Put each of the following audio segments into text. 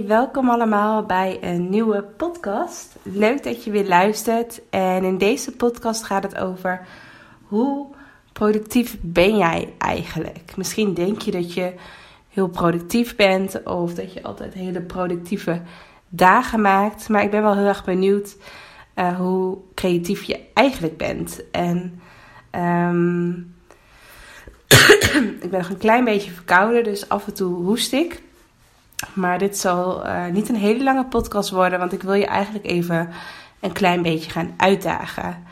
welkom allemaal bij een nieuwe podcast. Leuk dat je weer luistert. En in deze podcast gaat het over hoe productief ben jij eigenlijk? Misschien denk je dat je heel productief bent of dat je altijd hele productieve dagen maakt. Maar ik ben wel heel erg benieuwd uh, hoe creatief je eigenlijk bent. En um, ik ben nog een klein beetje verkouden, dus af en toe hoest ik. Maar dit zal uh, niet een hele lange podcast worden, want ik wil je eigenlijk even een klein beetje gaan uitdagen.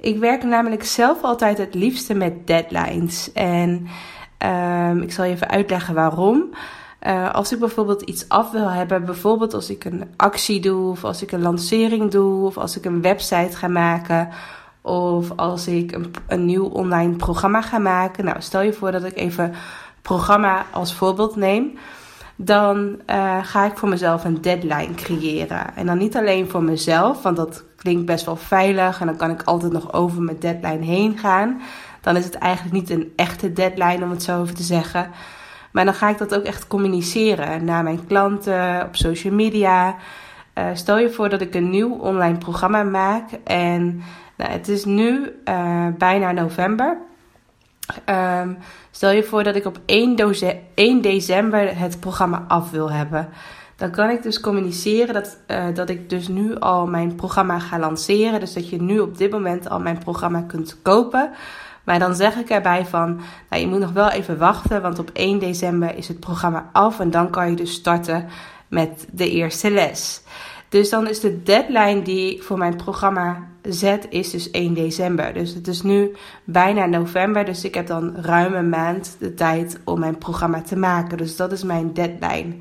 Ik werk namelijk zelf altijd het liefste met deadlines. En um, ik zal je even uitleggen waarom. Uh, als ik bijvoorbeeld iets af wil hebben, bijvoorbeeld als ik een actie doe, of als ik een lancering doe, of als ik een website ga maken, of als ik een, een nieuw online programma ga maken. Nou, stel je voor dat ik even programma als voorbeeld neem dan uh, ga ik voor mezelf een deadline creëren. En dan niet alleen voor mezelf, want dat klinkt best wel veilig en dan kan ik altijd nog over mijn deadline heen gaan. Dan is het eigenlijk niet een echte deadline, om het zo over te zeggen. Maar dan ga ik dat ook echt communiceren naar mijn klanten, op social media. Uh, stel je voor dat ik een nieuw online programma maak en nou, het is nu uh, bijna november. Um, stel je voor dat ik op 1, 1, december het programma af wil hebben. Dan kan ik dus communiceren dat, uh, dat ik dus nu al mijn programma ga lanceren. Dus dat je nu op dit moment al mijn programma kunt kopen. Maar dan zeg ik erbij van, nou, je moet nog wel even wachten, want op 1 december is het programma af en dan kan je dus starten met de eerste les. Dus dan is de deadline die voor mijn programma zet, is dus 1 december. Dus het is nu bijna november, dus ik heb dan ruim een maand de tijd om mijn programma te maken. Dus dat is mijn deadline.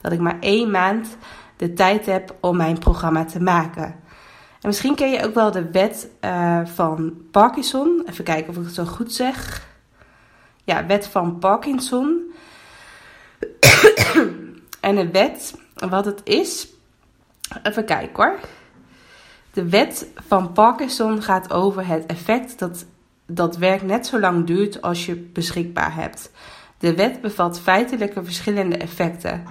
Dat ik maar één maand de tijd heb om mijn programma te maken. En misschien ken je ook wel de wet uh, van Parkinson. Even kijken of ik het zo goed zeg. Ja, wet van Parkinson. en de wet, wat het is. Even kijken hoor. De wet van Parkinson gaat over het effect dat dat werk net zo lang duurt als je beschikbaar hebt. De wet bevat feitelijke verschillende effecten.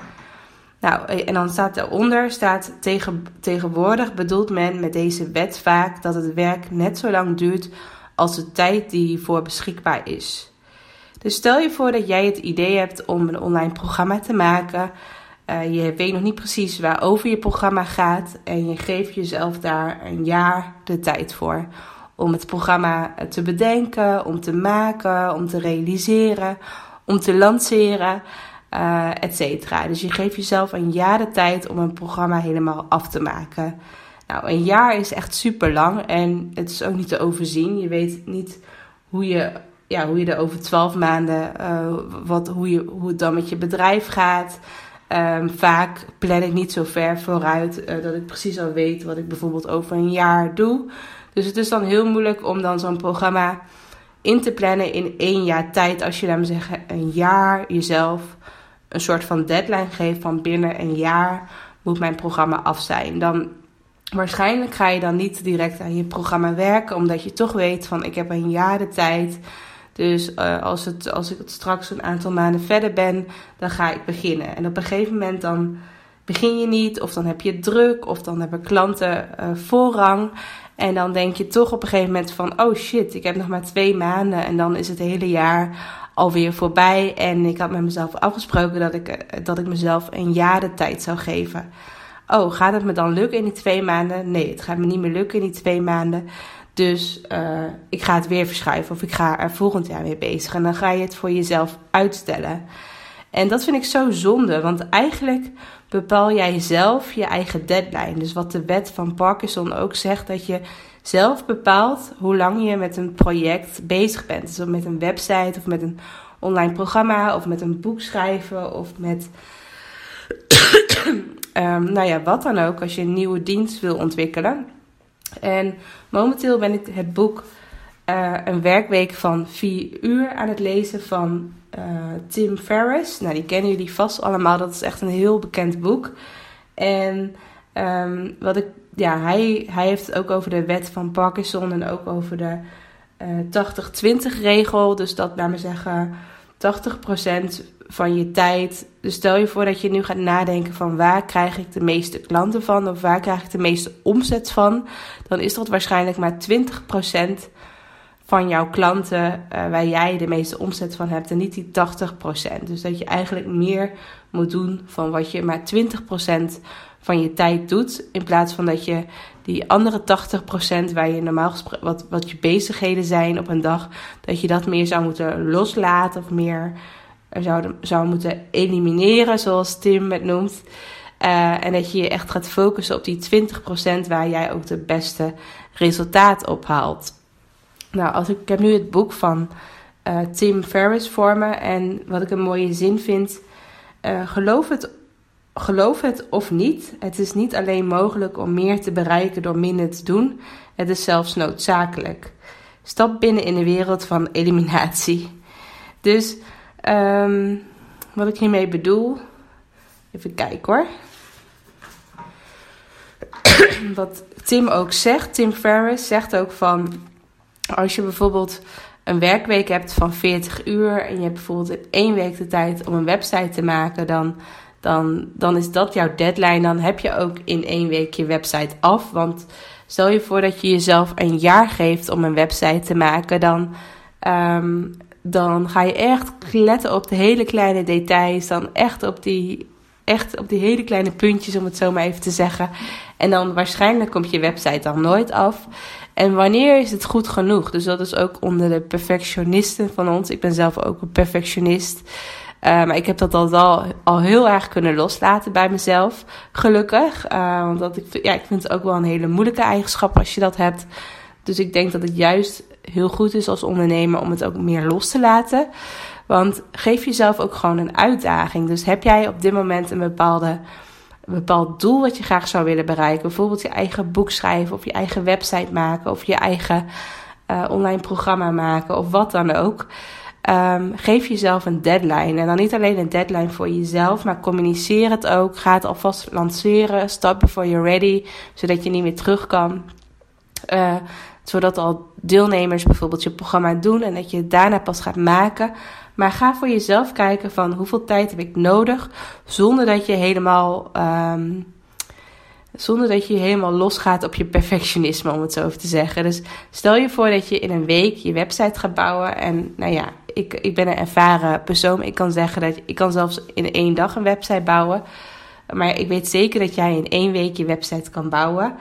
Nou, en dan staat eronder, staat tegen, tegenwoordig bedoelt men met deze wet vaak dat het werk net zo lang duurt als de tijd die hiervoor beschikbaar is. Dus stel je voor dat jij het idee hebt om een online programma te maken. Uh, je weet nog niet precies waarover je programma gaat en je geeft jezelf daar een jaar de tijd voor. Om het programma te bedenken, om te maken, om te realiseren, om te lanceren uh, et cetera. Dus je geeft jezelf een jaar de tijd om een programma helemaal af te maken. Nou, een jaar is echt super lang en het is ook niet te overzien. Je weet niet hoe je, ja, hoe je er over twaalf maanden, wat, hoe, je, hoe het dan met je bedrijf gaat. Um, vaak plan ik niet zo ver vooruit uh, dat ik precies al weet wat ik bijvoorbeeld over een jaar doe. Dus het is dan heel moeilijk om dan zo'n programma in te plannen in één jaar tijd. Als je, laat me zeggen, een jaar jezelf een soort van deadline geeft van binnen een jaar moet mijn programma af zijn. Dan waarschijnlijk ga je dan niet direct aan je programma werken, omdat je toch weet van ik heb een jaar de tijd. Dus uh, als, het, als ik het straks een aantal maanden verder ben, dan ga ik beginnen. En op een gegeven moment dan begin je niet, of dan heb je druk, of dan hebben klanten uh, voorrang. En dan denk je toch op een gegeven moment van, oh shit, ik heb nog maar twee maanden en dan is het hele jaar alweer voorbij. En ik had met mezelf afgesproken dat ik, eh, dat ik mezelf een jaar de tijd zou geven. Oh, gaat het me dan lukken in die twee maanden? Nee, het gaat me niet meer lukken in die twee maanden. Dus uh, ik ga het weer verschuiven of ik ga er volgend jaar weer bezig. En dan ga je het voor jezelf uitstellen. En dat vind ik zo zonde, want eigenlijk bepaal jij zelf je eigen deadline. Dus wat de wet van Parkinson ook zegt, dat je zelf bepaalt hoe lang je met een project bezig bent. Dus met een website of met een online programma of met een boek schrijven of met Ehm, nou ja, wat dan ook, als je een nieuwe dienst wil ontwikkelen. En momenteel ben ik het boek eh, Een werkweek van 4 uur aan het lezen van eh, Tim Ferriss. Nou, die kennen jullie vast allemaal. Dat is echt een heel bekend boek. En ehm, wat ik, ja, hij, hij heeft het ook over de wet van Parkinson en ook over de uh, 80-20 regel. Dus dat, laat me zeggen, 80% van je tijd. Dus stel je voor dat je nu gaat nadenken van waar krijg ik de meeste klanten van of waar krijg ik de meeste omzet van. Dan is dat waarschijnlijk maar 20% van jouw klanten uh, waar jij de meeste omzet van hebt en niet die 80%. Dus dat je eigenlijk meer moet doen van wat je maar 20% van je tijd doet. In plaats van dat je die andere 80% waar je normaal gesproken, wat, wat je bezigheden zijn op een dag, dat je dat meer zou moeten loslaten of meer zou, zou moeten elimineren, zoals Tim het noemt. Uh, en dat je je echt gaat focussen op die 20% waar jij ook de beste resultaat op haalt. Nou, als ik, heb nu het boek van uh, Tim Ferriss voor me. En wat ik een mooie zin vind. Geloof, het, geloof het of niet. Het is niet alleen mogelijk om meer te bereiken door minder te doen. Het is zelfs noodzakelijk. Stap binnen in de wereld van eliminatie. Dus Um, wat ik hiermee bedoel. Even kijken hoor. wat Tim ook zegt, Tim Ferriss zegt ook van. Als je bijvoorbeeld een werkweek hebt van 40 uur. en je hebt bijvoorbeeld in één week de tijd om een website te maken. dan, dan, dan is dat jouw deadline. Dan heb je ook in één week je website af. Want stel je voor dat je jezelf een jaar geeft om een website te maken. dan. Um, dan ga je echt letten op de hele kleine details. Dan echt op die, echt op die hele kleine puntjes, om het zo maar even te zeggen. En dan waarschijnlijk komt je website dan nooit af. En wanneer is het goed genoeg? Dus dat is ook onder de perfectionisten van ons. Ik ben zelf ook een perfectionist. Uh, maar ik heb dat al, al heel erg kunnen loslaten bij mezelf. Gelukkig. Uh, want ik, ja, ik vind het ook wel een hele moeilijke eigenschap als je dat hebt. Dus ik denk dat het juist heel goed is als ondernemer om het ook meer los te laten. Want geef jezelf ook gewoon een uitdaging. Dus heb jij op dit moment een bepaalde, bepaald doel wat je graag zou willen bereiken? Bijvoorbeeld je eigen boek schrijven, of je eigen website maken, of je eigen uh, online programma maken, of wat dan ook. Um, geef jezelf een deadline. En dan niet alleen een deadline voor jezelf, maar communiceer het ook. Ga het alvast lanceren. Stop before you're ready, zodat je niet meer terug kan. Uh, zodat al deelnemers bijvoorbeeld je programma doen en dat je het daarna pas gaat maken. Maar ga voor jezelf kijken van hoeveel tijd heb ik nodig, zonder dat je helemaal, um, zonder dat je helemaal losgaat op je perfectionisme, om het zo te zeggen. Dus stel je voor dat je in een week je website gaat bouwen. En nou ja, ik, ik ben een ervaren persoon. Ik kan zeggen dat ik kan zelfs in één dag een website bouwen. Maar ik weet zeker dat jij in één week je website kan bouwen.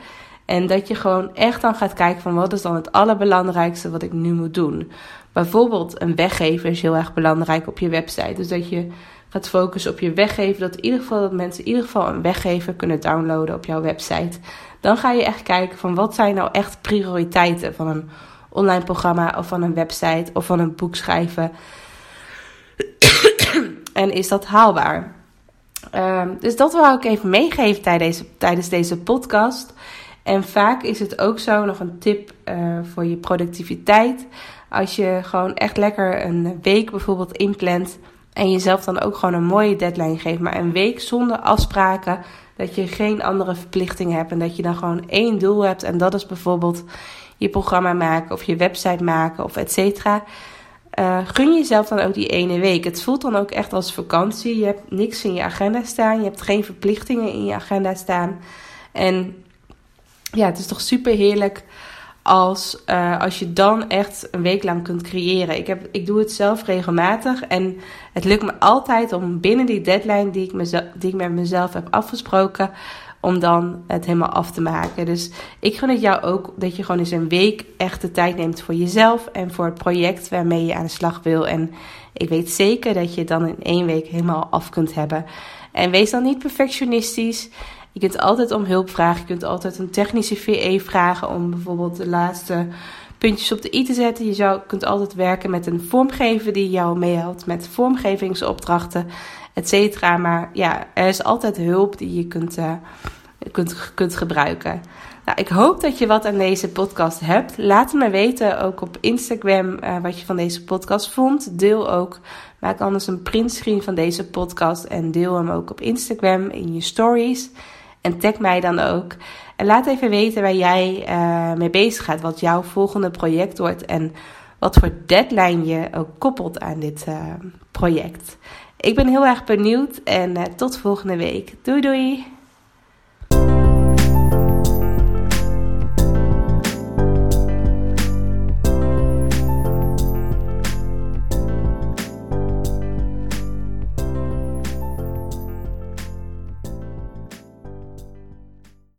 En dat je gewoon echt dan gaat kijken van wat is dan het allerbelangrijkste wat ik nu moet doen. Bijvoorbeeld een weggever is heel erg belangrijk op je website. Dus dat je gaat focussen op je weggever. Dat in ieder geval dat mensen in ieder geval een weggever kunnen downloaden op jouw website. Dan ga je echt kijken van wat zijn nou echt prioriteiten van een online programma of van een website of van een boek schrijven. en is dat haalbaar? Um, dus dat wil ik even meegeven tijdens deze, tijdens deze podcast. En vaak is het ook zo, nog een tip uh, voor je productiviteit. Als je gewoon echt lekker een week bijvoorbeeld inplant. En jezelf dan ook gewoon een mooie deadline geeft. Maar een week zonder afspraken. Dat je geen andere verplichtingen hebt. En dat je dan gewoon één doel hebt. En dat is bijvoorbeeld je programma maken. Of je website maken. Of et cetera. Uh, gun jezelf dan ook die ene week. Het voelt dan ook echt als vakantie. Je hebt niks in je agenda staan. Je hebt geen verplichtingen in je agenda staan. En ja, het is toch super heerlijk als, uh, als je dan echt een week lang kunt creëren. Ik, heb, ik doe het zelf regelmatig en het lukt me altijd om binnen die deadline die ik, mezelf, die ik met mezelf heb afgesproken, om dan het helemaal af te maken. Dus ik gun het jou ook dat je gewoon eens een week echt de tijd neemt voor jezelf en voor het project waarmee je aan de slag wil. En ik weet zeker dat je het dan in één week helemaal af kunt hebben. En wees dan niet perfectionistisch. Je kunt altijd om hulp vragen. Je kunt altijd een technische VE vragen om bijvoorbeeld de laatste puntjes op de i te zetten. Je zou, kunt altijd werken met een vormgever die jou meehelpt met vormgevingsopdrachten, et cetera. Maar ja, er is altijd hulp die je kunt, uh, kunt, kunt gebruiken. Nou, ik hoop dat je wat aan deze podcast hebt. Laat me weten, ook op Instagram, uh, wat je van deze podcast vond. Deel ook, maak anders een printscreen van deze podcast en deel hem ook op Instagram in je stories. En tag mij dan ook. En laat even weten waar jij uh, mee bezig gaat, wat jouw volgende project wordt en wat voor deadline je ook koppelt aan dit uh, project. Ik ben heel erg benieuwd en uh, tot volgende week. Doei doei!